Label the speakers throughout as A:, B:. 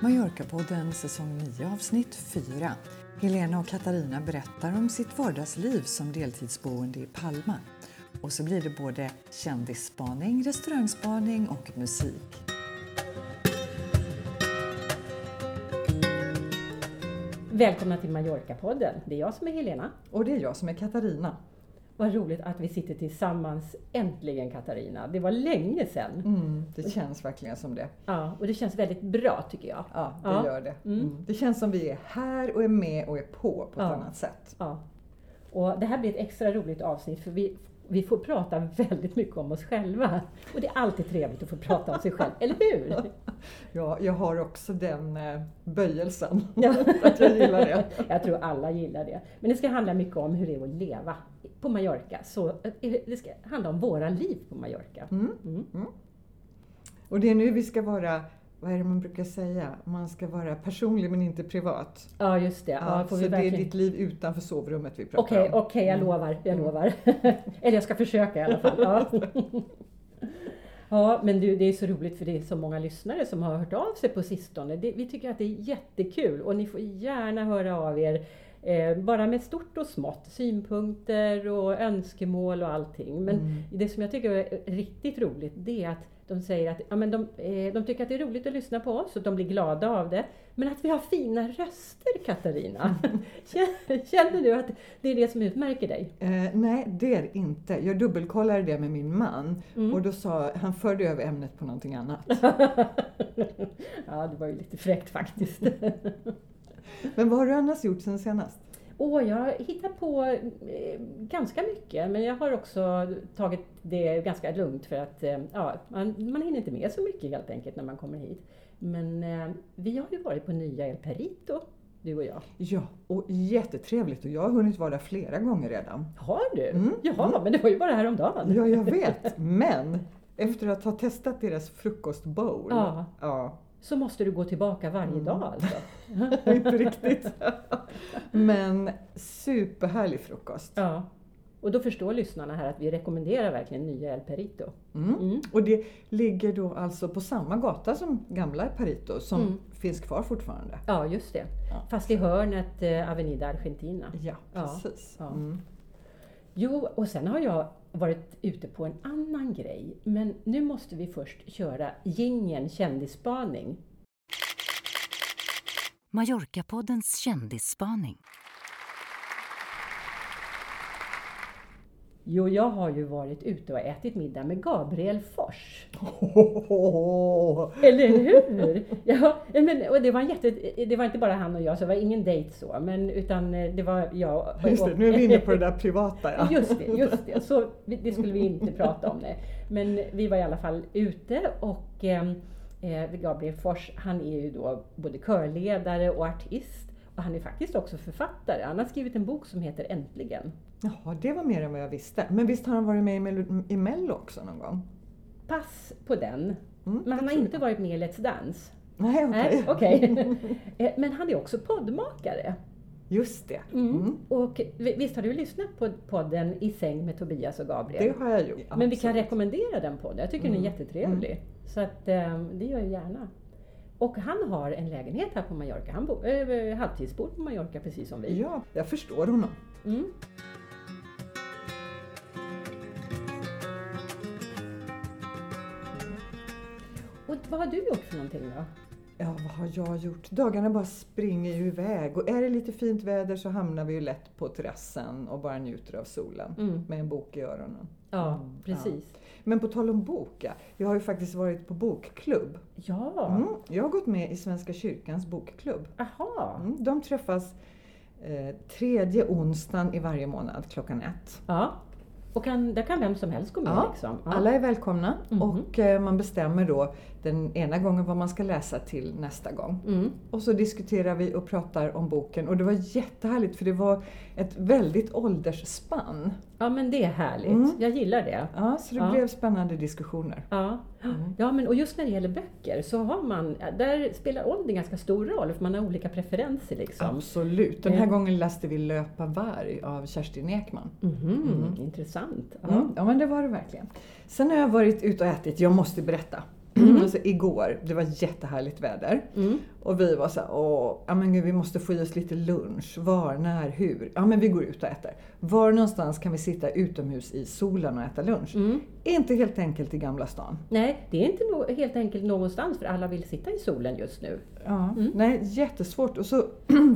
A: Mallorca-podden säsong 9 avsnitt 4. Helena och Katarina berättar om sitt vardagsliv som deltidsboende i Palma. Och så blir det både kändisspaning, restaurangspaning och musik.
B: Välkomna till Mallorca-podden. Det är jag som är Helena.
A: Och det är jag som är Katarina.
B: Vad roligt att vi sitter tillsammans äntligen Katarina. Det var länge sedan.
A: Mm, det känns verkligen som det.
B: Ja, och det känns väldigt bra tycker jag.
A: Ja, det
B: Ja.
A: gör det.
B: Mm.
A: Mm. Det känns som vi är här och är med och är på på ett
B: Ja.
A: annat sätt.
B: Ja. Och det här blir ett extra roligt avsnitt för vi, vi får prata väldigt mycket om oss själva. Och det är alltid trevligt att få prata om sig själv, eller hur?
A: Ja, jag har också den eh, böjelsen.
B: Ja.
A: att jag gillar det.
B: Jag tror alla gillar det. Men det ska handla mycket om hur det är att leva på Mallorca. Så eh, det ska handla om våra liv på Mallorca.
A: Mm.
B: Mm.
A: Och det är nu vi ska vara, vad är det man brukar säga? Man ska vara personlig men inte privat.
B: Ja, just det. Ja,
A: så det är
B: verkligen...
A: ditt liv utanför sovrummet vi pratar
B: Okej,
A: om.
B: okej, jag
A: Mm.
B: lovar. Jag
A: Mm.
B: lovar. Eller jag ska försöka i alla fall. Ja. ja, men det är så roligt för det är så många lyssnare som har hört av sig på sistone. Vi tycker att det är jättekul och ni får gärna höra av er. Eh, bara med stort och smått, synpunkter och önskemål och allting. Men
A: Mm.
B: det som jag tycker är riktigt roligt det är att de säger att ja, men de, eh, de tycker att det är roligt att lyssna på oss och de blir glada av det. Men att vi har fina röster Katarina. Känner- du att det är det som utmärker dig?
A: Eh, nej, det är det inte. Jag dubbelkollade det med min man
B: Mm.
A: och då sa han förde över ämnet på någonting annat.
B: ja, det var ju lite fräckt faktiskt.
A: Men vad har du annars gjort sen senast?
B: Åh, jag hittar på eh, ganska mycket, men jag har också tagit det ganska lugnt för att eh, ja, man, man hinner inte med så mycket helt enkelt när man kommer hit. Men eh, vi har ju varit på nya El Perito, du och jag.
A: Ja, och jättetrevligt och jag har hunnit vara där flera gånger redan.
B: Har du?
A: Mm,
B: Jaha,
A: mm.
B: men det var ju bara häromdagen.
A: Ja, jag vet. Men efter att ha testat deras frukostbowl.
B: Ja.
A: ja
B: Så måste du gå tillbaka varje
A: Mm.
B: dag alltså?
A: inte riktigt. Men superhärlig frukost.
B: Ja. Och då förstår lyssnarna här att vi rekommenderar verkligen nya El Perito.
A: Mm.
B: Mm.
A: Och det ligger då alltså på samma gata som gamla Perito som
B: Mm.
A: finns kvar fortfarande.
B: Ja, just det.
A: Ja.
B: Fast i hörnet eh, Avenida Argentina.
A: Ja,
B: Ja,
A: precis.
B: ja. Jo, och sen har jag varit ute på en annan grej. Men nu måste vi först köra gingen kändisspaning.
C: Mallorcapoddens kändisspaning.
B: Jo, jag har ju varit ute och ätit middag med Gabriel Fors. Eller hur? Ja, men, och det, var en jätte, det var inte bara han och jag, så det var ingen dejt så, men utan eh, det var jag och...
A: Just det, nu är vi inne på det där privata. Ja.
B: Just det, just det. Så det skulle vi inte prata om. Det. Men vi var i alla fall ute och eh, eh, Gabriel Fors, han är ju då både körledare och artist. Och han är faktiskt också författare. Han har skrivit en bok som heter Äntligen.
A: Jaha, det var mer än vad jag visste. Men visst har han varit med i Mello, i Mello också någon gång?
B: Pass på den.
A: Mm,
B: Men han har inte
A: jag.
B: varit med i Let's Dance.
A: Nej, okej.
B: Nej, okej. Eh, Men han är också poddmakare.
A: Just det.
B: Mm.
A: Mm.
B: Och vi- visst har du lyssnat på podden I säng med Tobias och Gabriel?
A: Det har jag gjort.
B: Men vi kan
A: absolut.
B: rekommendera den podden. Jag tycker den är
A: Mm.
B: jättetrevlig. Så att, eh, det gör jag gärna. Och han har en lägenhet här på Mallorca. Han bor, äh, halvtidsbor på Mallorca precis som vi.
A: Ja, jag förstår honom.
B: Mm. Och vad har du gjort för någonting då?
A: Ja, vad har jag gjort? Dagarna bara springer ju iväg och är det lite fint väder så hamnar vi ju lätt på terrassen och bara njuter av solen
B: Mm.
A: med en bok i öronen.
B: Ja,
A: Mm,
B: precis.
A: Men på tal om bok, ja. Jag har ju faktiskt varit på bokklubb.
B: Ja,
A: Mm. Jag har gått med i Svenska kyrkans bokklubb.
B: aha.
A: Mm. De träffas eh, tredje onsdagen i varje månad klockan ett.
B: Ja. Och kan, där kan vem som helst gå med
A: Ja,
B: liksom? Ja.
A: Alla är välkomna
B: Mhm.
A: och eh, man bestämmer då den ena gången vad man ska läsa till nästa gång.
B: Mm.
A: Och så diskuterar vi och pratar om boken och det var jättehärligt för det var ett väldigt åldersspann.
B: Ja, men det är härligt.
A: Mm.
B: Jag gillar det.
A: Ja, så det
B: Ja.
A: blev spännande diskussioner.
B: Ja.
A: Mm.
B: ja, men och just när det gäller böcker så har man, där spelar ålder ganska stor roll för man har olika preferenser liksom.
A: Absolut. Den här
B: Ja.
A: gången läste vi Löpa varg av Kerstin Ekman.
B: Mhm,
A: Mm.
B: Intressant. Ja.
A: Mm. Ja, men det var det verkligen. Sen har jag varit ute och ätit, jag måste berätta. Alltså igår, det var jättehärligt väder.
B: Mm.
A: Och vi var så här, åh, ja men gud, vi måste få i oss lite lunch. Var, när, hur? Ja men vi går ut och äter. Var någonstans kan vi sitta utomhus i solen och äta lunch?
B: Mm.
A: Inte helt enkelt i Gamla stan.
B: Nej, det är inte no- helt enkelt någonstans för alla vill sitta i solen just nu.
A: Ja,
B: Mm.
A: nej jättesvårt. Och så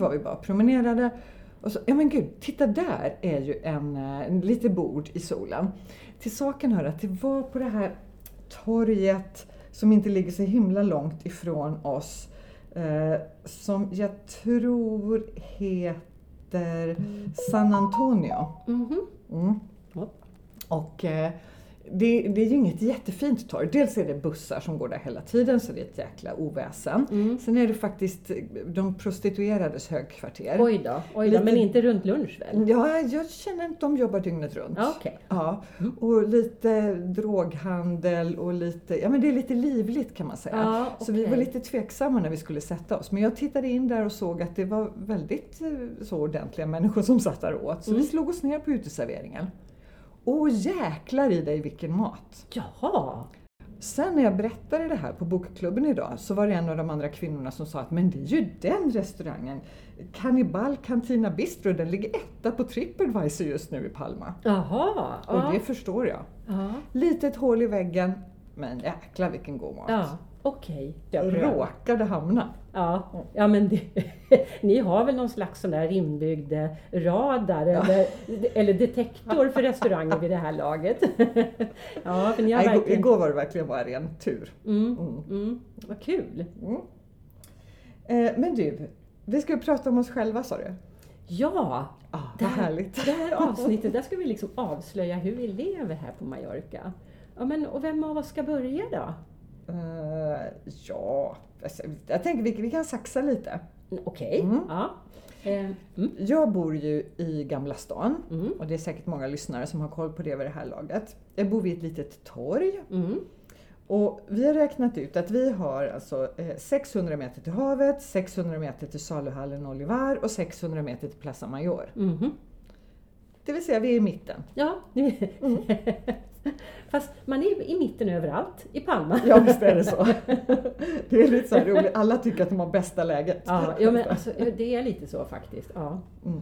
A: var vi bara och promenerade. Och så, ja men gud, titta där är ju en, eh, en lite bord i solen. Till saken hör att det var på det här torget som inte ligger så himla långt ifrån oss. Eh, som jag tror heter San Antonio.
B: Mhm.
A: Mm.
B: Ja.
A: Och eh, det, det är ju inget jättefint torg. Dels är det bussar som går där hela tiden så det är ett jäkla oväsen.
B: Mm.
A: Sen är det faktiskt de prostituerades högkvarter.
B: Oj då, oj då
A: Lite-
B: men inte runt lunch väl?
A: Ja, jag känner att de jobbar dygnet runt.
B: Okej.
A: Ja, och lite droghandel och lite, ja men det är lite livligt kan man säga.
B: Ja,
A: Så vi var lite tveksamma när vi skulle sätta oss. Men jag tittade in där och såg att det var väldigt eh, så ordentliga människor som satt där åt. Så
B: Mm.
A: vi slog oss ner på uteserveringen. Åh jäklar i dig vilken mat!
B: Jaha,
A: Sen när jag berättade det här på bokklubben idag så var det en av de andra kvinnorna som sa att men det är ju den restaurangen, Cannibal Cantina Bistro, den ligger etta på Tripadvisor just nu i Palma.
B: jaha.
A: Och
B: ja.
A: det förstår jag.
B: Ja,
A: Litet hål i väggen, men jäklar vilken god mat.
B: ja. Okej. Jag prövar.
A: Råkade hamna.
B: Ja, ja men det, ni har väl någon slags sån där inbyggd eh, radar eller, eller detektor för restauranger vid det här laget? Ja, för ni har
A: Nej,
B: verkligen...
A: igår var det verkligen bara ren tur.
B: Mm,
A: Mm.
B: mm, vad kul!
A: Mm. Eh, men du, vi ska ju prata om oss själva sa du?
B: Ja,
A: Ah,
B: det här,
A: härligt.
B: det här avsnittet, där ska vi liksom avslöja hur vi lever här på Mallorca. Ja, men, och vem av oss ska börja då?
A: Eh, ja, alltså, jag tänker vi, vi kan saxa lite.
B: Okej,
A: Mm.
B: ja. Eh, mm,
A: Jag bor ju i Gamla stan
B: mm,
A: och det är säkert många lyssnare som har koll på det vid det här laget. Jag bor vid ett litet torg
B: mm.
A: och vi har räknat ut att vi har alltså eh, 600 meter till havet, 600 meter till saluhallen Olivar och 600 meter till Plaza Mayor.
B: mhm.
A: Det vill säga vi är i mitten.
B: Ja, fast man är i mitten överallt i Palma.
A: Ja visst är det så. Det är lite så roligt, alla tycker att de har bästa läget.
B: Ja, ja men alltså, det är lite så faktiskt. Ja,
A: Mm.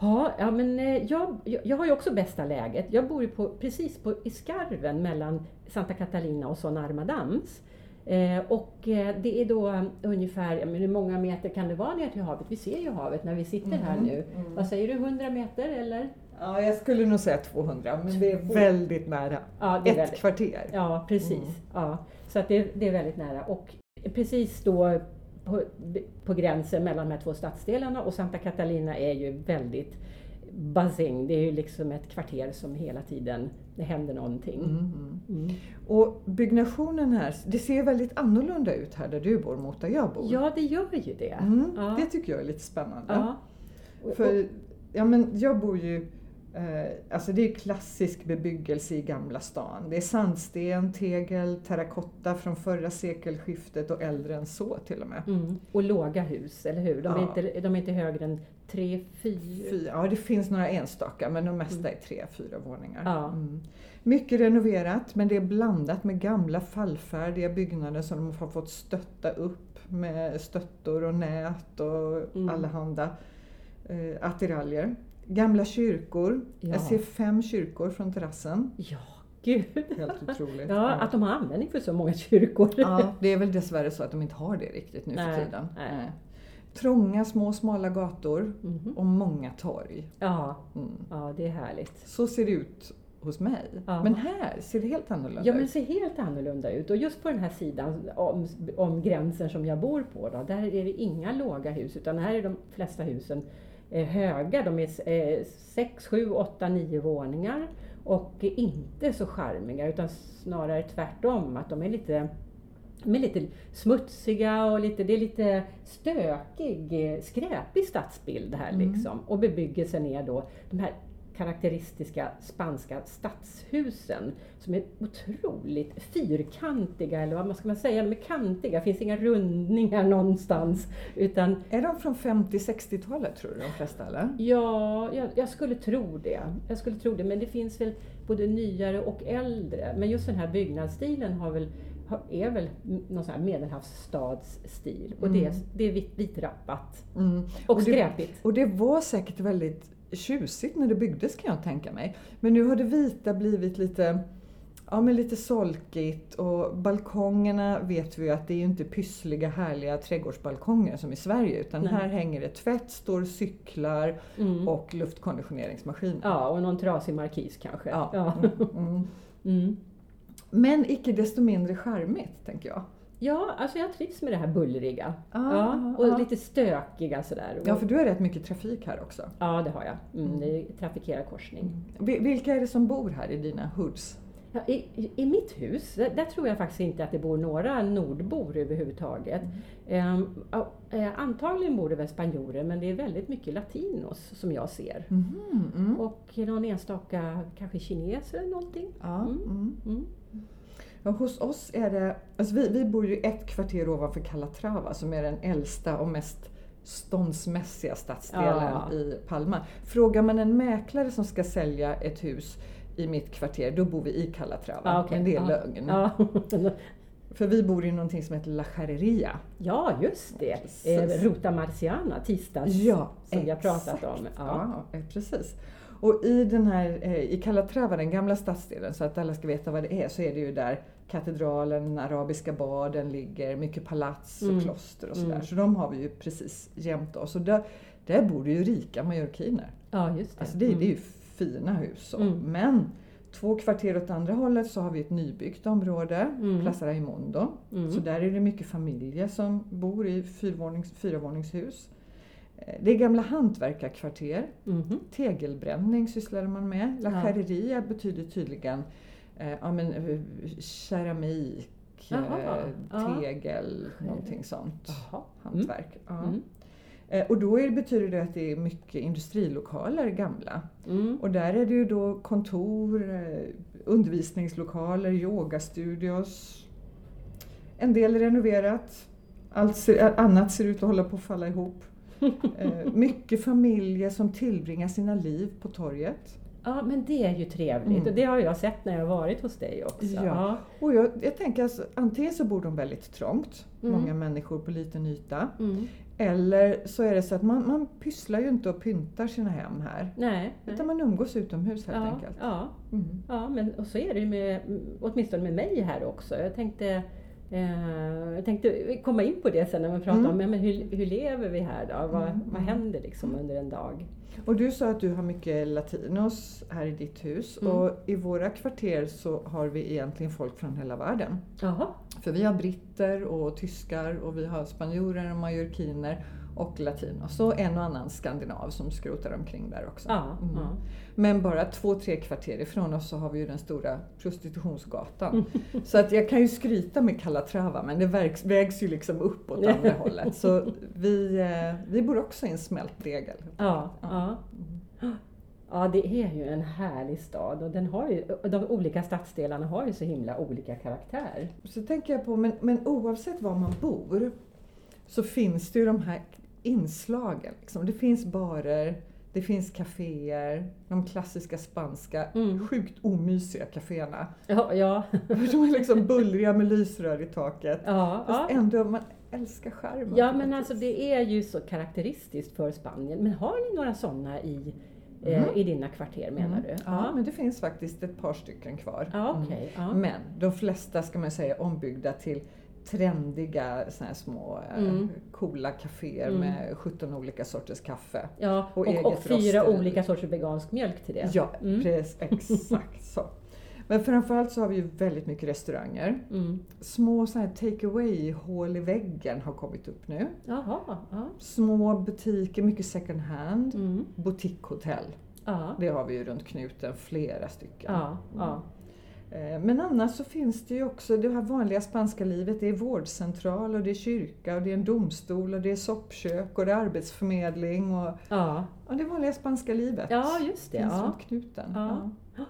B: ja, ja men eh, jag, jag har ju också bästa läget. Jag bor ju på, precis på, i skarven mellan Santa Catalina och Son Armadans. Eh, och eh, det är då ungefär, men hur många meter kan det vara ner till havet? Vi ser ju havet när vi sitter här
A: Mhm,
B: nu.
A: mm.
B: Vad säger du, 100 meter eller?
A: Ja, jag skulle nog säga 200 men det är väldigt nära.
B: Ja, det är
A: Ett
B: väldigt,
A: kvarter.
B: Ja, precis.
A: Mm.
B: Ja, så att det, det är väldigt nära. Och precis då på, på gränsen mellan de här två stadsdelarna och Santa Catalina är ju väldigt buzzing. Det är ju liksom ett kvarter som hela tiden det händer någonting.
A: Mm, mm.
B: Mm.
A: Och byggnationen här, det ser väldigt annorlunda ut här där du bor mot där jag bor.
B: Ja, det gör ju det.
A: Mm,
B: Ja.
A: Det tycker jag är lite spännande.
B: Ja.
A: För ja, men jag bor ju, alltså det är klassisk bebyggelse i Gamla stan. Det är sandsten, tegel, terrakotta från förra sekelskiftet och äldre än så till och med.
B: Mm. och låga hus, eller hur? De är,
A: Ja.
B: inte, de är inte högre än tre, fyra...
A: Fy, ja, det finns några enstaka men de mesta är tre, fyra våningar.
B: Mm. Ja.
A: Mm. Mycket renoverat men det är blandat med gamla fallfärdiga byggnader som de har fått stötta upp med stöttor och nät och
B: Mm.
A: allehanda eh, attiraljer. Gamla kyrkor.
B: Ja.
A: Jag ser fem kyrkor från terrassen.
B: Ja, gud.
A: Helt otroligt.
B: Ja, att de har användning för så många kyrkor.
A: Ja, det är väl dessvärre så att de inte har det riktigt nu
B: Nej,
A: för tiden.
B: nej.
A: Trånga, små, smala gator
B: Mhm.
A: och många torg.
B: Ja,
A: Mm.
B: ja, det är härligt.
A: Så ser det ut hos mig.
B: Ja.
A: Men här ser det helt annorlunda
B: Ja, men
A: ut.
B: ser helt annorlunda ut. Och just på den här sidan om, om gränsen som jag bor på, då, där är det inga låga hus, utan här är de flesta husen höga. De är eh, 6, 7, 8, 9 våningar och inte så charmiga, utan snarare tvärtom, att de är lite de är lite smutsiga och lite, det är lite stökig, eh, skräpig stadsbild här
A: Mm.
B: liksom. Och bebyggelsen är då de här karaktäristiska spanska stadshusen som är otroligt fyrkantiga, eller vad man ska man säga, de är kantiga, det finns inga rundningar någonstans. Utan,
A: Är de från 50-60-talet tror du de flesta eller?
B: ja, jag, jag skulle tro det. Jag skulle tro det, men det finns väl både nyare och äldre. Men just den här byggnadsstilen har väl, är väl någon sån här medelhavsstadsstil. Och det, är- det är vit, vitrappat
A: Mm.
B: och,
A: det-
B: skräpigt.
A: Och det var säkert väldigt tjusigt när det byggdes kan jag tänka mig. Men nu har det vita blivit lite, ja, men lite solkigt och balkongerna vet vi ju att det är ju inte pyssliga härliga trädgårdsbalkonger som i Sverige utan
B: Nej.
A: här hänger det tvätt, står cyklar
B: Mm.
A: och luftkonditioneringsmaskiner.
B: Ja, och någon trasig markis kanske.
A: Ja.
B: Ja.
A: Mm, mm.
B: Mm.
A: Men icke desto mindre charmigt tänker jag.
B: Ja, alltså jag trivs med det här bullriga.
A: Ah,
B: ja, och
A: ah.
B: lite stökiga sådär.
A: Ja, för du har rätt mycket trafik här också.
B: ja, det har jag. Mm, det trafikerar korsning.
A: Vi- Vilka är det som bor här i dina hoods?
B: Ja, i, i- mitt hus, där, där tror jag faktiskt inte att det bor några nordbor överhuvudtaget. Ehm, ja, eh, antagligen bor det väl spanjorer, men det är väldigt mycket latinos som jag ser.
A: Mhm, mm.
B: Och någon enstaka kanske kineser eller någonting.
A: Ja,
B: Mm.
A: mm.
B: Mm.
A: Ja, hos oss är det, alltså vi, vi bor ju ett kvarter ovanför Calatrava som är den äldsta och mest ståndsmässiga stadsdelen
B: Ja.
A: i Palma. Frågar man en mäklare som ska sälja ett hus i mitt kvarter, då bor vi i Calatrava.
B: Ja, okej.
A: Men det är
B: Ja.
A: lögn.
B: Ja.
A: För vi bor i någonting som heter La Charreria.
B: ja, just det.
A: Precis.
B: Eh, Ruta Marciana, tisdags,
A: Ja,
B: som vi har pratat
A: exakt.
B: om.
A: Ja. eh, precis. Och i den här, eh, i Calatrava, den gamla stadsdelen, så att alla ska veta vad det är, så är det ju där katedralen, arabiska baden ligger, mycket palats och
B: Mm.
A: kloster och sådär.
B: Mm.
A: Så de har vi ju precis jämte oss. Och där, där bor det ju rika mallorquiner.
B: Ja, just det.
A: Alltså det,
B: Mm.
A: det är ju fina hus.
B: Mm.
A: Men två kvarter åt andra hållet så har vi ett nybyggt område,
B: Mm.
A: Plaza Raimondo.
B: Mm.
A: Så där är det mycket familjer som bor i fyrvånings, fyravåningshus. Det är gamla hantverkarkvarter.
B: Mhm.
A: Tegelbränning sysslade man med. La
B: Ja.
A: Charreria betyder tydligen eh, ja, men, eh, keramik,
B: Jaha,
A: eh,
B: ja.
A: tegel, någonting sånt.
B: Jaha.
A: Hantverk. Ja.
B: Mm.
A: Eh, Och då är, betyder det att det är mycket industrilokaler gamla.
B: Mm.
A: Och där är det ju då kontor, undervisningslokaler, yogastudios. En del är renoverat, allt ser, annat ser ut att hålla på att falla ihop. Eh, Mycket familjer som tillbringar sina liv på torget.
B: Ja, men det är ju trevligt
A: Mm.
B: och det har jag sett när jag har varit hos dig också.
A: Ja. Och jag, jag tänker alltså, antingen så bor de väldigt trångt,
B: Mm.
A: många människor på liten yta.
B: Mm.
A: Eller så är det så att man, man pysslar ju inte och pyntar sina hem här.
B: Nej. nej.
A: Utan man umgås utomhus helt
B: ja,
A: enkelt.
B: ja,
A: Mm.
B: ja, men och så är det ju med, åtminstone med mig här också. Jag tänkte, eh, jag tänkte komma in på det sen när vi pratar
A: Mm.
B: om men hur, hur lever vi här då? Vad,
A: Mm,
B: vad händer liksom under en dag?
A: Och du sa att du har mycket latinos här i ditt hus
B: Mm.
A: och i våra kvarter så har vi egentligen folk från hela världen.
B: Jaha.
A: För vi har britter och tyskar och vi har spanjorer och mallorquiner och latinos och en och annan skandinav som skrotar omkring där också.
B: Ja,
A: Mm.
B: ja.
A: Men bara två, tre kvarter ifrån oss så har vi ju den stora prostitutionsgatan. så att jag kan ju skryta med Calatrava men det vägs, vägs ju liksom upp åt andra hållet. Så vi, eh, vi bor också i en smält degel.
B: Ja,
A: Ja.
B: ja. Ja, det är ju en härlig stad och den har ju, de olika stadsdelarna har ju så himla olika karaktär.
A: Så tänker jag på, men, men oavsett var man bor så finns det ju de här inslagen. Liksom. Det finns barer, det finns kaféer, de klassiska spanska,
B: Mm.
A: sjukt omysiga kaféerna.
B: Ja, ja,
A: De är liksom bullriga med lysrör i taket.
B: ja.
A: Fast
B: ja.
A: ändå, man älskar skärmen.
B: Ja, men alltså det är ju så karaktäristiskt för Spanien. Men har ni några sådana i, eh,
A: Mm.
B: i dina kvarter menar
A: Mm.
B: du?
A: Ja, men det finns faktiskt ett par stycken kvar.
B: Ja,
A: Mm.
B: okej. ja.
A: Men de flesta ska man säga ombyggda till trendiga såna här små eh,
B: Mm.
A: coola kaféer
B: Mm.
A: med 17 olika sorters kaffe.
B: Ja,
A: och
B: och, och, fyra olika sorters vegansk mjölk till det.
A: Ja,
B: Mm.
A: precis, exakt så. Men framförallt så har vi ju väldigt mycket restauranger.
B: Mm.
A: Små såna här take away hål i väggen har kommit upp nu.
B: Jaha, ja.
A: Små butiker, mycket second hand.
B: Mm.
A: Boutiquehotell, det har vi ju runt knuten, flera stycken.
B: ja, ja.
A: Eh, Men annars så finns det ju också det här vanliga spanska livet. Det är vårdcentral och det är kyrka och det är en domstol och det är soppkök och det är arbetsförmedling och
B: Ja,
A: ja, det vanliga spanska livet.
B: ja just det.
A: finns
B: Ja.
A: runt knuten.
B: Ja. Ja,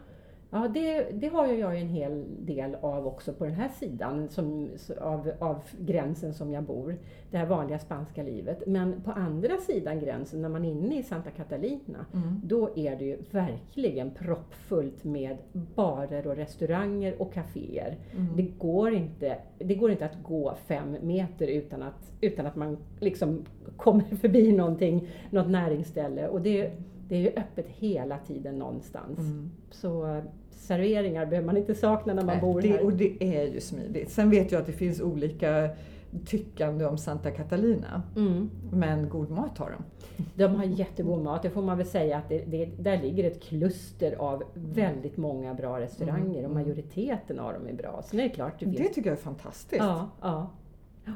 B: det, det har jag ju en hel del av också på den här sidan som, av, av gränsen som jag bor. Det här vanliga spanska livet. Men på andra sidan gränsen, när man är inne i Santa Catalina,
A: Mm.
B: då är det ju verkligen proppfullt med barer och restauranger och kaféer.
A: Mm.
B: Det, går inte, det går inte att gå fem meter utan att, utan att man liksom kommer förbi någonting, något näringsställe. Och det, det är ju öppet hela tiden någonstans.
A: Mm.
B: Så serveringar behöver man inte sakna när man
A: Nej,
B: bor
A: det,
B: här.
A: Och det är ju smidigt. Sen vet jag att det finns olika tyckande om Santa Catalina.
B: Mm.
A: Men god mat har de.
B: De har jättegod mat, det får man väl säga att det, det, där ligger ett kluster av väldigt många bra restauranger och
A: Mm.
B: majoriteten av dem är bra. Är det klart, det
A: Det
B: finns...
A: tycker jag är fantastiskt.
B: Ja, ja.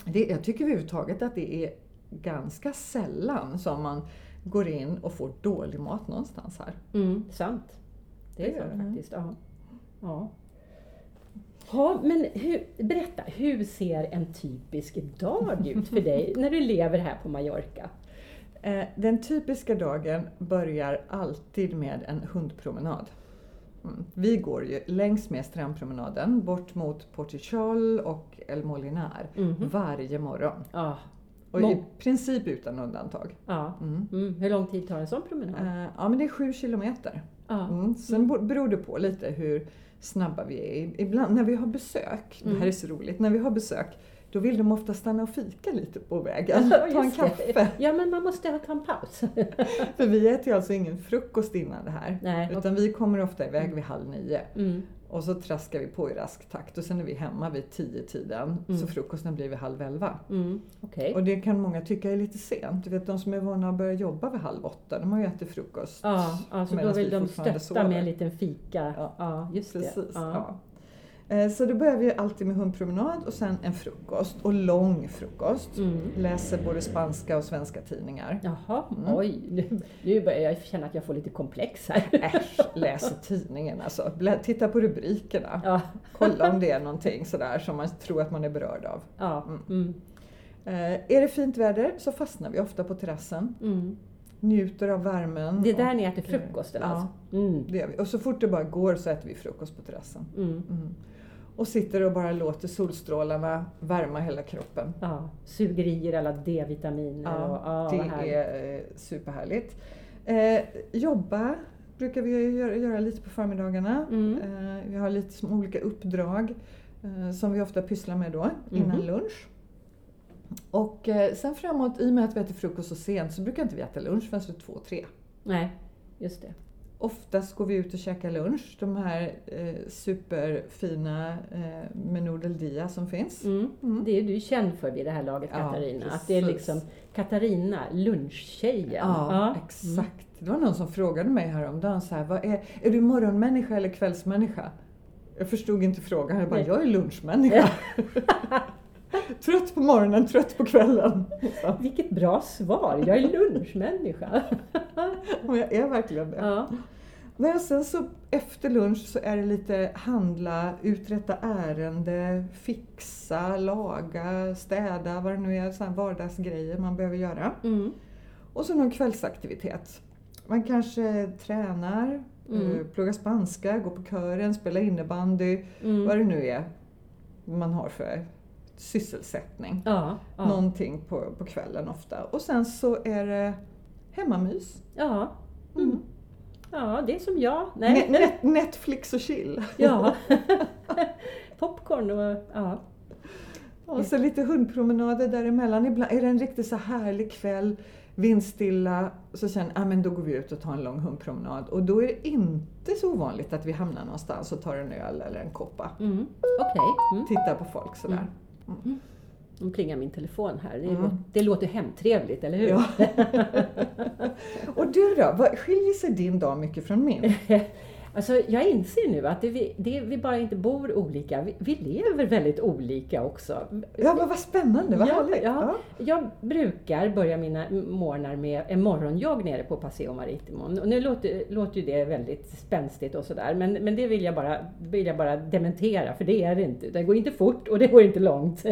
A: Det, jag tycker överhuvudtaget att det är ganska sällan som man går in och får dålig mat någonstans här.
B: Mm, sant. Det
A: Det
B: är sant faktiskt. Ja. Ja. Ja, men hur, berätta, hur ser en typisk dag ut för dig när du lever här på Mallorca?
A: Eh, Den typiska dagen börjar alltid med en hundpromenad. Mm. Vi går ju längs med strandpromenaden bort mot Portichol och El Molinar
B: Mhm.
A: varje morgon.
B: Ja,
A: Och
B: Må-
A: i princip utan undantag.
B: ja.
A: Mm.
B: Mm. Hur lång tid tar en sån promenad?
A: Eh, Ja, men det är sju kilometer.
B: Ja.
A: Mm. Sen bo- beror det på lite hur snabba vi är. Ibland när vi har besök, det
B: Mm.
A: här är så roligt, när vi har besök då vill de ofta stanna och fika lite på vägen.
B: Ja,
A: Ta en kaffe.
B: Ja, men man måste ta en paus.
A: För vi äter ju alltså ingen frukost innan det här.
B: Nej,
A: Utan vi kommer ofta iväg vid halv nio.
B: Mm.
A: Och så traskar vi på i rask takt och sen är vi hemma vid tio tiden
B: Mm.
A: Så frukosten blir vid halv elva.
B: Mm. Okej.
A: Och det kan många tycka är lite sent. Du vet de som är vana att börja jobba vid halv åtta, de har ju ätit frukost.
B: Ja, alltså då vill
A: vi
B: de stötta
A: sover.
B: med en liten fika. Ja,
A: Ja,
B: just
A: Precis.
B: det.
A: Ja. Eh, Så då börjar vi alltid med hundpromenad och sen en frukost. Och lång frukost.
B: Mm.
A: Läser både spanska och svenska tidningar.
B: Jaha,
A: Mm.
B: oj. Nu, nu börjar jag känna att jag får lite komplex här.
A: Äsch, läser tidningen alltså. Titta på rubrikerna.
B: Ja,
A: Kolla om det är någonting sådär som man tror att man är berörd av.
B: ja. Mm.
A: Eh, Är det fint väder så fastnar vi ofta på terrassen.
B: Mm.
A: Njuter av värmen.
B: Det är där
A: och-
B: ni äter frukosten
A: Ja.
B: alltså? Mm.
A: Det gör vi. Och så fort det bara går så äter vi frukost på terrassen.
B: Mm.
A: Mm. Och sitter och bara låter solstrålarna värma hela kroppen.
B: Ja. Suger i er alla D-vitaminer och ja,
A: det är eh, superhärligt. Eh, jobba brukar vi göra, göra lite på förmiddagarna.
B: Mm.
A: Eh, vi har lite som olika uppdrag eh, som vi ofta pysslar med då innan
B: Mhm.
A: lunch. Och eh, sen framåt, i och med att vi äter frukost så sent, så brukar inte vi äta lunch förrän två, tre.
B: Nej, just det.
A: Oftast går vi ut och käkar lunch, de här eh, superfina eh, menú del dia som finns.
B: Mm.
A: Mm.
B: Det är du känd för vid det här laget
A: Ja,
B: Katarina. att det är
A: precis.
B: liksom Katarina, lunchtjejen.
A: Ja, exakt. Det var någon som frågade mig häromdagen så här, vad är, är du morgonmänniska eller kvällsmänniska? Jag förstod inte frågan, jag bara,
B: Nej.
A: jag är lunchmänniska. trött på morgonen, trött på kvällen. Så.
B: Vilket bra svar! Jag är lunchmänniska.
A: Och jag är verkligen det.
B: ja.
A: Nej, sen så efter lunch så är det lite handla, uträtta ärende, fixa, laga, städa, vad det nu är, sådana vardagsgrejer man behöver göra.
B: Mm.
A: Och så någon kvällsaktivitet. Man kanske tränar,
B: Mm.
A: eh, pluggar spanska, går på kören, spelar innebandy,
B: Mm.
A: vad det nu är man har för sysselsättning.
B: Ja, ja.
A: Någonting på, på kvällen ofta. Och sen så är det hemmamys.
B: ja.
A: Mm.
B: Mm. ja, det är som jag. Nej.
A: Ne- net, Netflix och chill.
B: Ja. Popcorn och ja.
A: Och så lite hundpromenader däremellan. Ibland är det en riktigt så härlig kväll, vindstilla, så jag, ah, men då går vi ut och tar en lång hundpromenad. Och då är det inte så ovanligt att vi hamnar någonstans och tar en öl eller en koppa.
B: Mm. Okej. Mm.
A: Tittar på folk sådär.
B: Nu plingar min telefon här. Det,
A: Mm.
B: låter, det låter hemtrevligt, eller hur?
A: Ja. och du då, skiljer sig din dag mycket från min?
B: Alltså, jag inser nu att det, vi, det, vi bara inte bor olika, vi, vi lever väldigt olika också.
A: Ja, men vad spännande, vad
B: Ja,
A: härligt.
B: ja. Jag brukar börja mina morgnar med en morgonjogg nere på Paseo Maritimon. Och nu låter, låter ju det väldigt spänstigt och sådär, men, men det vill jag, bara, vill jag bara dementera, för det är det inte. Det går inte fort och det går inte långt.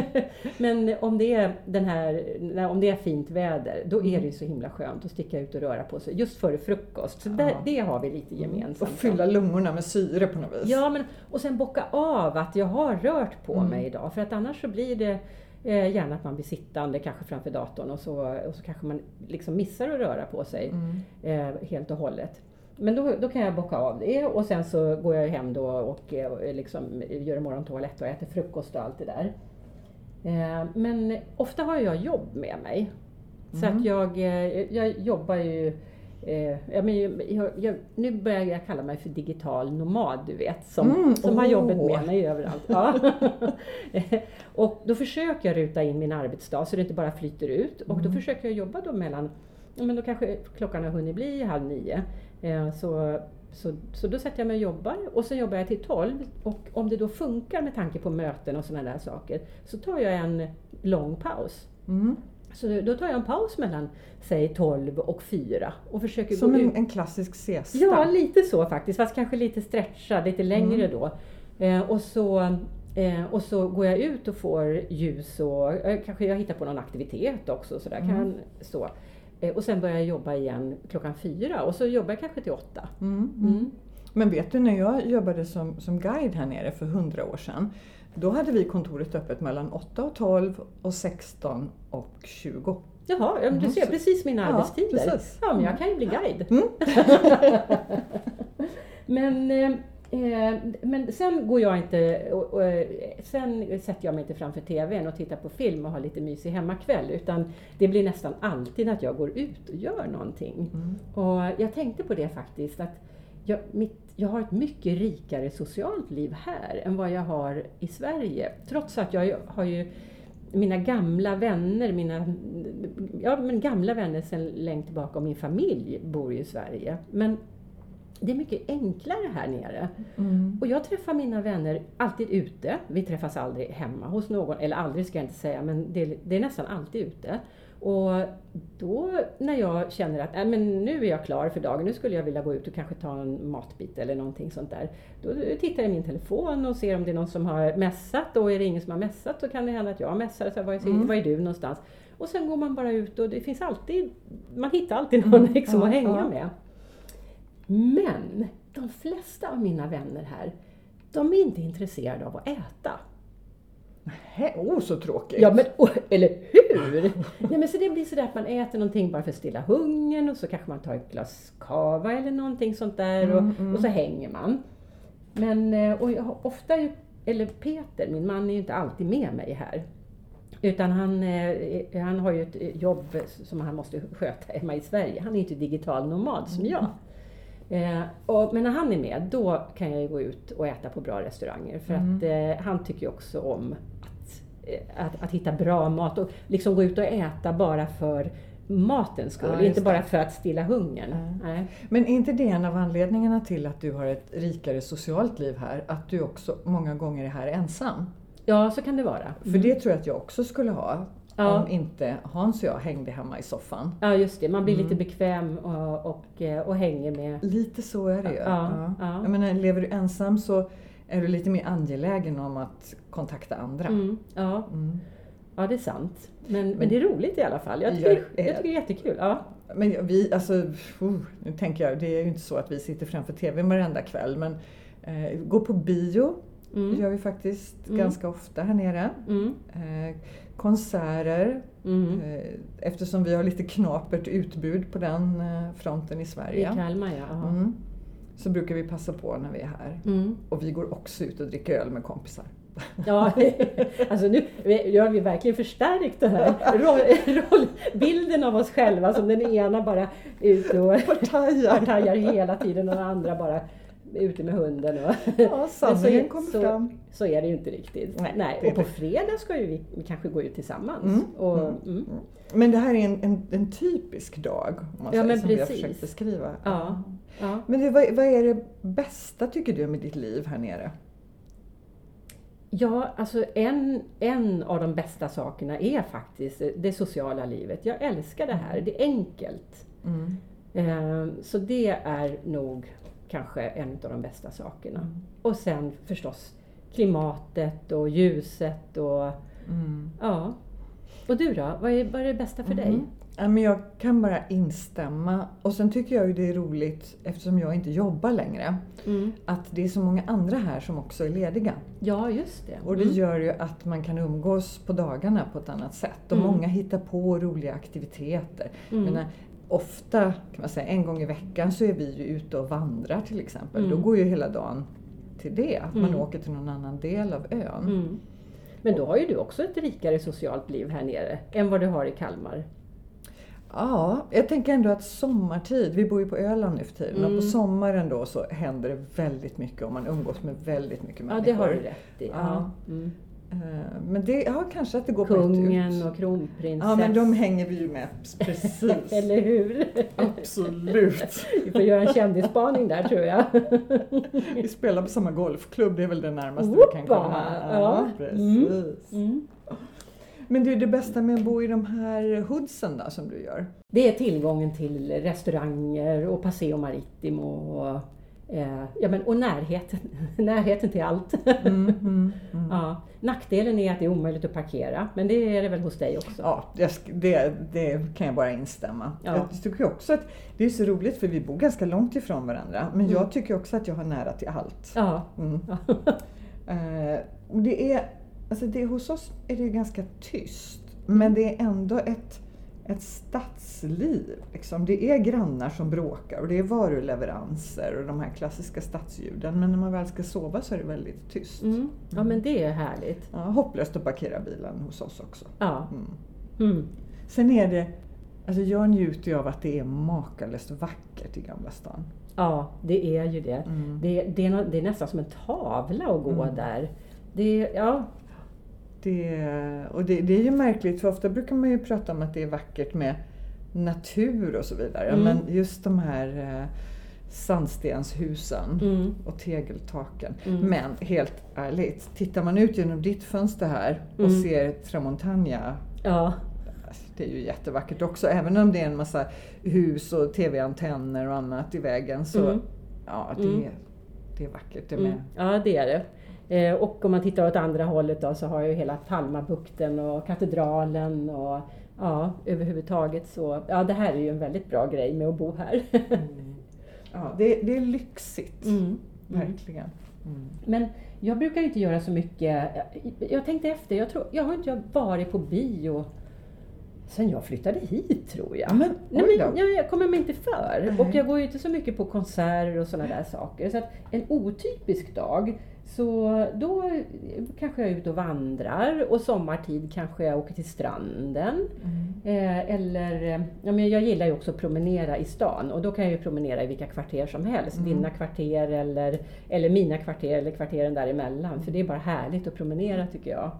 B: men om det, är den här, om det är fint väder, då är det ju så himla skönt att sticka ut och röra på sig, just före frukost. Så där,
A: Ja.
B: det har vi lite gemensamt.
A: Och fylla lungorna med syre på något vis.
B: Ja, men, och sen bocka av att jag har rört på
A: Mm.
B: mig idag. För att annars så blir det eh, gärna att man blir sittande kanske framför datorn och så, och så kanske man liksom missar att röra på sig
A: Mm.
B: eh, helt och hållet. Men då, då kan jag bocka av det och sen så går jag hem då och eh, liksom gör morgontoalett och äter frukost och allt det där. Eh, men ofta har jag jobb med mig. Så
A: Mm.
B: att jag, eh, jag jobbar ju Eh, ja, men jag, jag, nu börjar jag kalla mig för digital nomad, du vet, som,
A: Mm,
B: som har jobbet med mig överallt. Ja. och då försöker jag ruta in min arbetsdag så det inte bara flyter ut. Och då
A: Mm.
B: försöker jag jobba då mellan, ja, men då kanske klockan har hunnit bli halv nio. Eh, så, så, så då sätter jag mig och jobbar och sen jobbar jag till tolv. Och om det då funkar med tanke på möten och sådana där saker så tar jag en lång paus.
A: Mm.
B: Så då tar jag en paus mellan, säg 12 och 4 och försöker
A: Som
B: gå
A: en,
B: ut.
A: en klassisk siesta.
B: Ja, lite så faktiskt, fast kanske lite stretchad, lite längre
A: Mm.
B: då. Eh, och, så, eh, och så går jag ut och får ljus och eh, kanske jag hittar på någon aktivitet också. Så där,
A: Mm.
B: kan, så. Eh, och sen börjar jag jobba igen klockan 4 och så jobbar jag kanske till 8.
A: Mm. Mm. Men vet du, när jag jobbade som, som guide här nere för hundra år sedan, då hade vi kontoret öppet mellan 8 och 12 och 16 och 20.
B: Jaha, ja, du
A: Mhm,
B: ser precis mina
A: Ja,
B: arbetstider.
A: precis.
B: Ja, men jag kan ju bli guide.
A: Mm.
B: men, eh, eh, men sen går jag inte, och, och, eh, sen sätter jag mig inte framför TVn och tittar på film och har lite mysig hemmakväll, utan det blir nästan alltid att jag går ut och gör någonting.
A: Mm.
B: Och jag tänkte på det faktiskt, att jag, mitt, jag har ett mycket rikare socialt liv här än vad jag har i Sverige. Trots att jag har ju mina gamla vänner, mina ja, men gamla vänner sedan länge tillbaka och min familj bor ju i Sverige. Men det är mycket enklare här nere.
A: Mm.
B: Och jag träffar mina vänner alltid ute. Vi träffas aldrig hemma hos någon, eller aldrig ska jag inte säga, men det, det är nästan alltid ute. Och då när jag känner att äh, men nu är jag klar för dagen, nu skulle jag vilja gå ut och kanske ta en matbit eller någonting sånt där. Då tittar jag i min telefon och ser om det är någon som har mässat och är det ingen som har mässat så kan det hända att jag messar. Så här, var, är,
A: Mm.
B: var är du någonstans? Och sen går man bara ut och det finns alltid, man hittar alltid någon
A: Mm,
B: liksom
A: ja,
B: att hänga med. Men de flesta av mina vänner här, de är inte intresserade av att äta.
A: Hä, oh, så tråkigt!
B: Ja, men, oh, eller hur? Nej, men så det blir sådär att man äter någonting bara för att stilla hungern och så kanske man tar ett glas kava eller någonting sånt där och,
A: Mm, mm.
B: och så hänger man. Men eh, och jag ofta, eller Peter, min man, är ju inte alltid med mig här. Utan han, eh, han har ju ett jobb som han måste sköta hemma i Sverige. Han är inte digital nomad som jag. Eh, och, men när han är med, då kan jag ju gå ut och äta på bra restauranger. För
A: Mm.
B: att eh, han tycker ju också om att, eh, att, att hitta bra mat och liksom gå ut och äta bara för matens skull,
A: Ja,
B: inte bara för att stilla hungern.
A: Ja. Men är inte det en av anledningarna till att du har ett rikare socialt liv här? Att du också många gånger är här ensam?
B: Ja, så kan det vara.
A: För det tror jag att jag också skulle ha.
B: Ja.
A: Om inte Hans och jag hängde hemma i soffan.
B: Ja, just det. Man blir
A: Mm.
B: lite bekväm och, och, eh, och hänger med.
A: Lite så är det ju.
B: Ja, ja.
A: Jag menar, lever du ensam så är du lite mer angelägen om att kontakta andra.
B: Mm, ja,
A: Mm.
B: ja, det är sant. Men, men,
A: Men-
B: det är roligt i alla fall. Jag
A: Ja,
B: tycker,
A: är-
B: jag tycker det är jättekul. Ja.
A: Men vi, alltså, uh, nu tänker jag, det är ju inte så att vi sitter framför TVn varenda kväll, men eh, gå på bio
B: Mm,
A: gör vi faktiskt
B: Mm.
A: ganska ofta här nere.
B: mm,
A: Eh, konserter,
B: mm.
A: eh, eftersom vi har lite knapert utbud på den eh, fronten i
B: I
A: Sverige.
B: Kalmar, ja.
A: Så brukar vi passa på när vi är här.
B: Mm.
A: Och vi går också ut och dricker öl med kompisar.
B: Ja, alltså nu nu har vi verkligen förstärkt den här roll, rollbilden av oss själva som den ena bara är ute och
A: Partajar!
B: partajar hela tiden och den andra bara ute med hunden. Och
A: Ja, sanningen kommer
B: så,
A: fram.
B: Så är det ju inte riktigt.
A: Nej,
B: Nej. Och på fredag ska ju vi, vi kanske gå ut tillsammans.
A: Mm,
B: Och,
A: mm,
B: mm.
A: Men det här är en, en, en typisk dag, om man
B: Ja,
A: säger, som vi har
B: precis.
A: försökt beskriva.
B: Ja. Ja.
A: Men du, vad, vad är det bästa, tycker du, med ditt liv här nere?
B: Ja, alltså en, en av de bästa sakerna är faktiskt det sociala livet. Jag älskar det här, det är enkelt.
A: Mm.
B: Eh, Så det är nog kanske en av de bästa sakerna. Och sen förstås klimatet och ljuset och
A: Mm.
B: ja. Och du då? Vad är, vad är det bästa för dig?
A: Ja, men jag kan bara instämma. Och sen tycker jag ju det är roligt, eftersom jag inte jobbar längre,
B: Mm.
A: att det är så många andra här som också är lediga.
B: Ja, just det.
A: Och det
B: Mm.
A: gör ju att man kan umgås på dagarna på ett annat sätt. Och
B: Mm.
A: många hittar på roliga aktiviteter.
B: Mm.
A: Jag menar, ofta, kan man säga, en gång i veckan så är vi ju ute och vandrar till exempel.
B: Mm.
A: Då går ju hela dagen till det. Att man
B: Mm.
A: åker till någon annan del av ön.
B: Mm. Men då har ju du också ett rikare socialt liv här nere än vad du har i Kalmar.
A: Ja, jag tänker ändå att sommartid, vi bor ju på Öland nu för tiden, och
B: Mm.
A: på sommaren då så händer det väldigt mycket och man umgås med väldigt mycket
B: Ja,
A: människor.
B: det har du rätt i.
A: Ja.
B: Ja. Mm.
A: Eh, Men det, ja, kanske att det går
B: Kungen
A: ut.
B: och kronprinsess.
A: Ja, men de hänger vi ju med precis.
B: Eller hur?
A: Absolut.
B: Vi får göra en kändisspaning där tror jag.
A: Vi spelar på samma golfklubb, det är väl det närmaste vi kan komma.
B: Ja.
A: precis.
B: Mm.
A: Men det är det bästa med att bo i de här hoodsen då, som du gör?
B: Det är tillgången till restauranger och Paseo Maritimo och, eh, ja, men, och närheten, närheten till allt.
A: Mm, mm, mm.
B: Ja. Nackdelen är att det är omöjligt att parkera, men det är det väl hos dig också?
A: Ja, det, det kan jag bara instämma.
B: Ja.
A: Jag tycker också att det är så roligt för vi bor ganska långt ifrån varandra. Men jag tycker också att jag har nära till allt.
B: Ja.
A: Mm.
B: Ja.
A: Eh, och det är, alltså det, hos oss är det ganska tyst. Men det är ändå ett, ett stadsliv. Liksom. Det är grannar som bråkar och det är varuleveranser och de här klassiska stadsljuden. Men när man väl ska sova så är det väldigt tyst.
B: Mm. ja, men det är härligt.
A: Ja, hopplöst att parkera bilen hos oss också.
B: Ja.
A: Mm.
B: Mm.
A: Sen är det, alltså jag njuter ju av att det är makalöst vackert i Gamla stan.
B: Ja, det är ju det.
A: Mm.
B: Det, det, är, det är nästan som en tavla att gå
A: Mm.
B: där. Det, ja,
A: Det, och det, det är ju märkligt för ofta brukar man ju prata om att det är vackert med natur och så vidare.
B: Mm.
A: Men just de här eh, sandstenshusen
B: mm,
A: och tegeltaken.
B: Mm.
A: Men helt ärligt, tittar man ut genom ditt fönster här och
B: Mm.
A: ser Tramontana
B: ja,
A: Det är ju jättevackert också. Även om det är en massa hus och tv-antenner och annat i vägen så
B: Mm.
A: ja, det,
B: Mm.
A: är, det är vackert det med.
B: ja det är det. Eh, och om man tittar åt andra hållet då så har jag ju hela Palmabukten och katedralen och ja, överhuvudtaget så, ja det här är ju en väldigt bra grej med att bo här.
A: Ja, det, det är lyxigt.
B: Mm. Mm.
A: Verkligen. Mm.
B: Men jag brukar inte göra så mycket. Jag tänkte efter, jag, tror, jag har inte varit på bio sen jag flyttade hit tror jag.
A: Men,
B: Nej, men jag, jag kommer mig inte för.
A: Nej.
B: Och jag går ju inte så mycket på konserter och sådana där saker. Så att en otypisk dag, så då kanske jag är ute och vandrar och sommartid kanske jag åker till stranden.
A: Mm.
B: Eh, eller, ja, men jag gillar ju också att promenera i stan och då kan jag ju promenera i vilka kvarter som helst.
A: Mm.
B: Dina kvarter eller, eller mina kvarter eller kvarteren däremellan. För det är bara härligt att promenera tycker jag.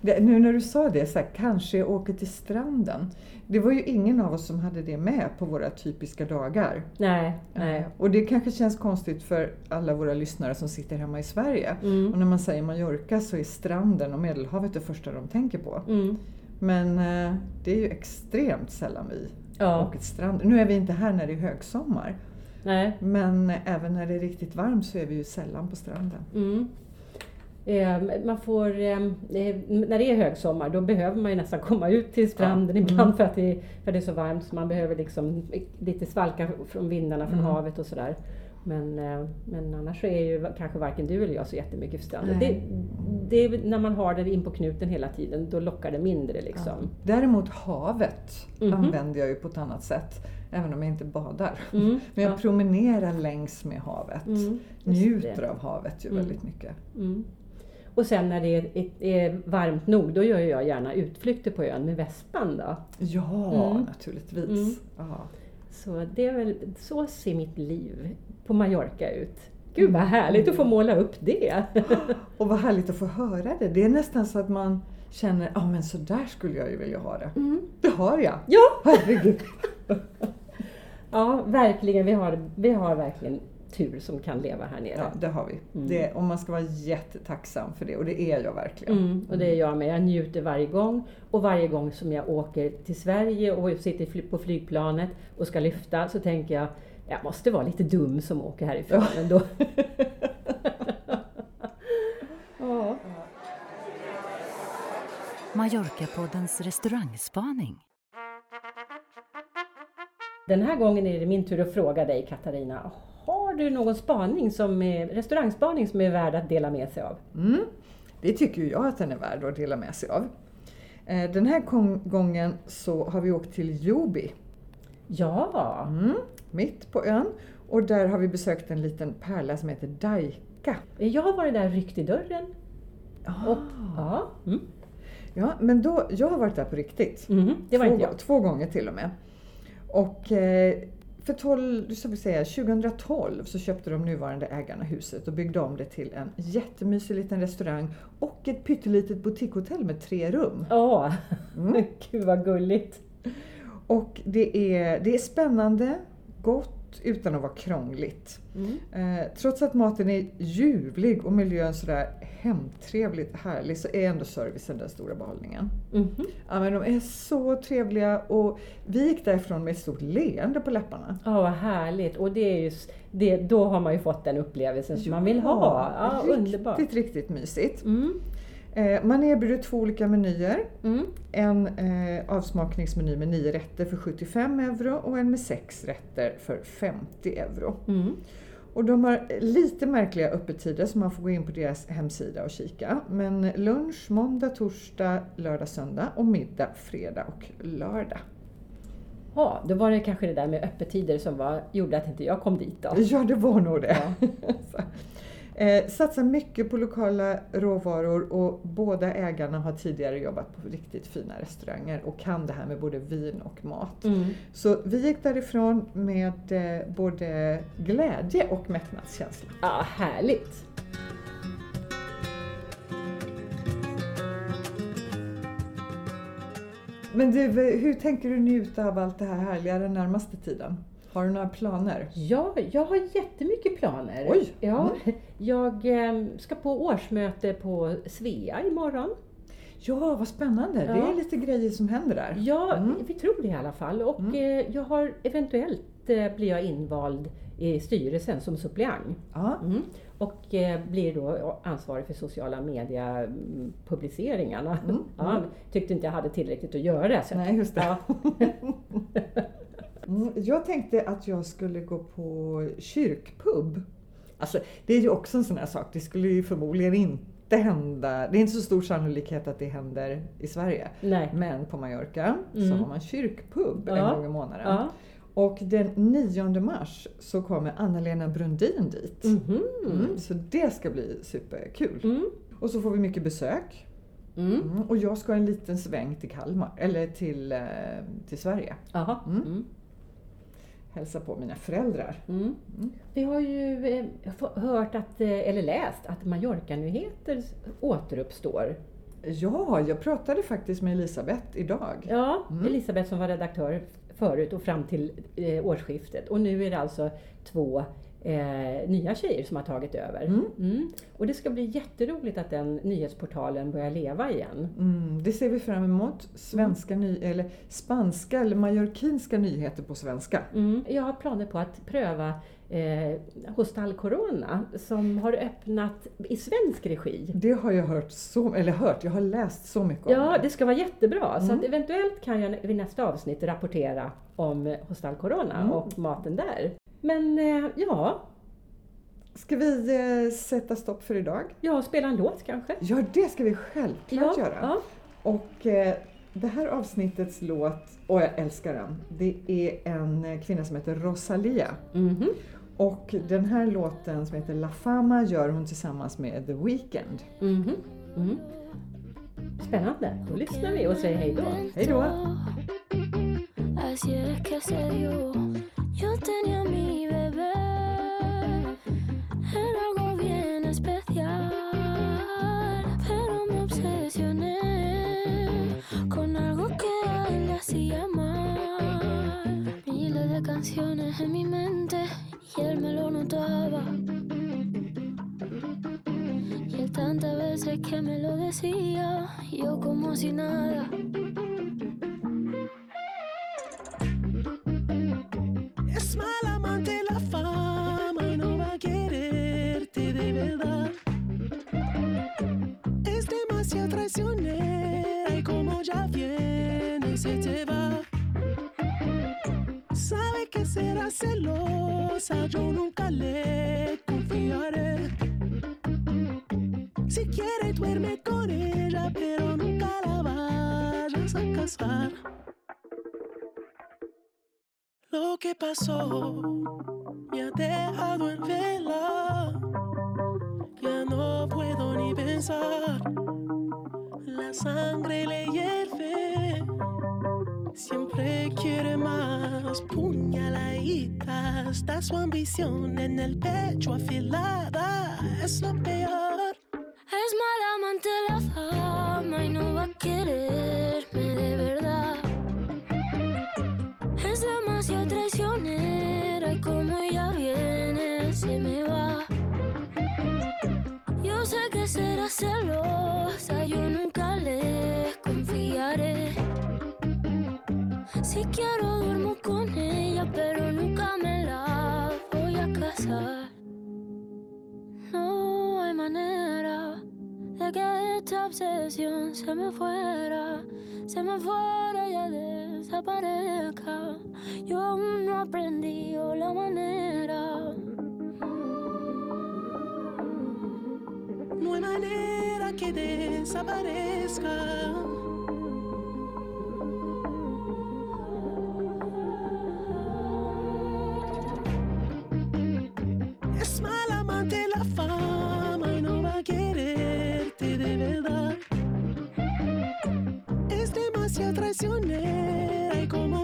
A: Det, nu när du sa det, så här, kanske jag åker till stranden. Det var ju ingen av oss som hade det med på våra typiska dagar.
B: Nej, nej.
A: Eh, Och det kanske känns konstigt för alla våra lyssnare som sitter hemma i Sverige.
B: Mm.
A: Och när man säger Mallorca så är stranden och Medelhavet det första de tänker på.
B: Mm.
A: Men eh, det är ju extremt sällan vi
B: Ja,
A: åker till stranden. Nu är vi inte här när det är högsommar.
B: nej.
A: Men även när det är riktigt varmt så är vi ju sällan på stranden.
B: Mm. Eh, Man får, eh, eh, när det är högsommar då behöver man ju nästan komma ut till stranden
A: Ja.
B: ibland
A: Mm.
B: för att, det, för det är så varmt så man behöver liksom lite svalka från vindarna från
A: Mm.
B: havet och sådär. Men, eh, men annars så är ju kanske varken du eller jag så jättemycket för stranden. Det, det är när man har det in på knuten hela tiden, då lockar det mindre liksom.
A: Ja. Däremot havet
B: Mhm.
A: använder jag ju på ett annat sätt. Även om jag inte badar.
B: Mm,
A: Men jag
B: ja.
A: promenerar längs med havet.
B: Mm,
A: Njuter
B: det.
A: av havet ju
B: Mm.
A: väldigt mycket.
B: Mm. Och sen när det är, är varmt nog, då gör jag gärna utflykter på ön med vespan då.
A: Ja,
B: Mm.
A: naturligtvis.
B: Mm. Så det är väl, så ser mitt liv på Mallorca ut. Gud vad härligt att få måla upp det!
A: Och vad härligt att få höra det. Det är nästan så att man känner, ja men så där skulle jag ju vilja ha det. Det har jag!
B: Ja!
A: Herregud!
B: Ja, verkligen. Vi har, vi har verkligen tur som kan leva här nere.
A: Ja, det har vi. Det, och man ska vara jättetacksam för det och det är jag verkligen.
B: Mm, och det är jag med. Jag njuter varje gång. Och varje gång som jag åker till Sverige och sitter på flygplanet och ska lyfta så tänker jag, jag måste vara lite dum som åker härifrån ändå. ja.
C: Mallorca-poddens restaurangspaning.
B: Den här gången är det min tur att fråga dig Katarina. Du någon spaning som är, restaurangspaning som är värd att dela med sig av?
A: Mm, det tycker jag att den är värd att dela med sig av. Eh, Den här gång- gången så har vi åkt till Jobi,
B: Ja,
A: mm, mitt på ön. Och där har vi besökt en liten pärla som heter Daika.
B: jag har varit där ryckt i dörren. Och, ja, mm.
A: Ja, men då, jag har varit där på riktigt.
B: Mhm, det var
A: två,
B: inte jag.
A: två gånger till och med. Och eh, för 12, så vill säga, 2012 så köpte de nuvarande ägarna huset och byggde om det till en jättemysig liten restaurang och ett pyttelitet boutiquehotell med tre rum.
B: Ja,
A: Mm.
B: gud vad gulligt.
A: Och det är, det är spännande, gott utan att vara krångligt.
B: Mm.
A: Eh, trots att maten är ljuvlig och miljön sådär hemtrevligt härlig så är ändå servicen den stora behållningen.
B: Mhm.
A: Ja, men de är så trevliga och vi gick därifrån med ett stort leende på läpparna.
B: Ja, vad härligt. Och det är ju, s- det, då har man ju fått den upplevelsen som man vill ha. Ja,
A: riktigt,
B: underbart.
A: Riktigt mysigt.
B: Mm.
A: Eh, man erbjuder två olika menyer.
B: Mm.
A: En eh, avsmakningsmeny med 9 rätter för 75 euro och en med 6 rätter för 50 euro.
B: Mm.
A: Och de har lite märkliga öppettider så man får gå in på deras hemsida och kika. Men lunch måndag, torsdag, lördag, söndag och middag fredag och lördag.
B: Ja, då var det kanske det där med öppettider som var, gjorde att inte jag kom dit då.
A: Ja, det var nog det. Så. Eh, satsar mycket på lokala råvaror och båda ägarna har tidigare jobbat på riktigt fina restauranger och kan det här med både vin och mat.
B: Mm.
A: Så vi gick därifrån med eh, både glädje och mättnadskänsla.
B: Ja, härligt.
A: Men du, hur tänker du njuta av allt det här härliga den närmaste tiden? Har du några planer?
B: Ja, jag har jättemycket planer.
A: Oj!
B: Ja, jag eh, ska på årsmöte på Svea imorgon.
A: Ja, vad spännande! Det
B: Ja.
A: är lite grejer som händer där.
B: Ja,
A: Mm.
B: vi tror det i alla fall. Och eh, jag har eventuellt eh, blir jag invald i styrelsen som suppleant.
A: Ja.
B: Mm. Och eh, blir då ansvarig för sociala media-publiceringarna.
A: Mm.
B: Ja, tyckte inte jag hade tillräckligt att göra. Så
A: Nej, just det.
B: Ja.
A: Mm, jag tänkte att jag skulle gå på kyrkpub. Alltså, det är ju också en sån här sak. Det skulle ju förmodligen inte hända. Det är inte så stor sannolikhet att det händer i Sverige.
B: Nej.
A: Men på Mallorca så
B: Mm.
A: har man kyrkpub
B: Ja.
A: en gång i månaden.
B: Ja.
A: Och den 9 mars så kommer Anna-Lena Brundin dit.
B: Mhm.
A: Mm, så det ska bli superkul.
B: Mm.
A: Och så får vi mycket besök.
B: Mm.
A: Mm, och jag ska en liten sväng till Kalmar, eller till, eh, till Sverige. Hälsa på mina föräldrar.
B: Mm.
A: Mm.
B: Vi har ju eh, hört att, eh, eller läst att Mallorca-nyheter återuppstår.
A: Ja, jag pratade faktiskt med Elisabeth idag.
B: Ja,
A: Mm.
B: Elisabeth som var redaktör förut och fram till eh, årsskiftet. Och nu är det alltså två eh, nya tjejer som har tagit över.
A: Mm.
B: Mm. Och det ska bli jätteroligt att den nyhetsportalen börjar leva igen.
A: Mm, det ser vi fram emot. Svenska ny eller spanska eller mallorquinska nyheter på svenska.
B: Mm. Jag har planer på att pröva eh, Hostal Corona som har öppnat i svensk regi.
A: Det har jag hört så, eller hört, jag har läst så mycket om
B: Ja,
A: det.
B: det ska vara jättebra. Så
A: Mm.
B: att eventuellt kan jag vid nästa avsnitt rapportera om Hostal Corona
A: Mm.
B: och maten där. Men eh, ja,
A: Ska vi eh, sätta stopp för idag?
B: jag spelar en låt kanske?
A: Ja, det ska vi självklart göra.
B: ja.
A: Och eh, det här avsnittets låt, och jag älskar den, det är en kvinna som heter Rosalia.
B: Mhm.
A: Och den här låten som heter La Fama gör hon tillsammans med The Weeknd.
B: Mhm. Mm. Spännande. Då lyssnar vi och säger hej då.
A: Hej då!
D: Yo tenía mi bebé, era algo bien especial, pero me obsesioné con algo que él le hacía mal. Miles de canciones en mi mente y él me lo notaba. Y él tantas veces que me lo decía, yo como si nada.
E: Y como ya viene se te va. Sabe que será celosa, yo nunca le confiaré. Si quiere duerme con ella, pero nunca la vayas a casar. Lo que pasó me ha dejado en vela. Ya no puedo ni pensar. La sangre le hierve. Siempre quiere más puñaladita. Está su ambición en el pecho afilada. Es lo peor.
D: Es mal amante la fama y no va a quererme de verdad. Es demasiado traicionera y como ella viene se me va. Yo sé que será celosa, yo nunca Si quiero duermo con ella, pero nunca me la voy a casar. No hay manera de que esta obsesión se me fuera, se me fuera y ya desaparezca. Yo aún no aprendí la manera.
E: No hay manera que desaparezca.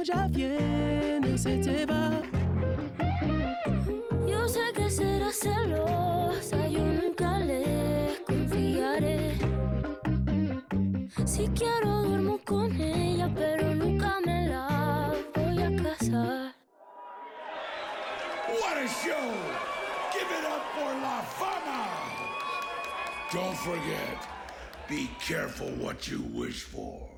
E: Ya viene se te va.
D: Yo sé que será celosa, yo nunca le confiaré. Si quiero duermo con ella, pero nunca me la voy a casar.
F: What a show! Give it up for La Fama! Don't forget, be careful what you wish for.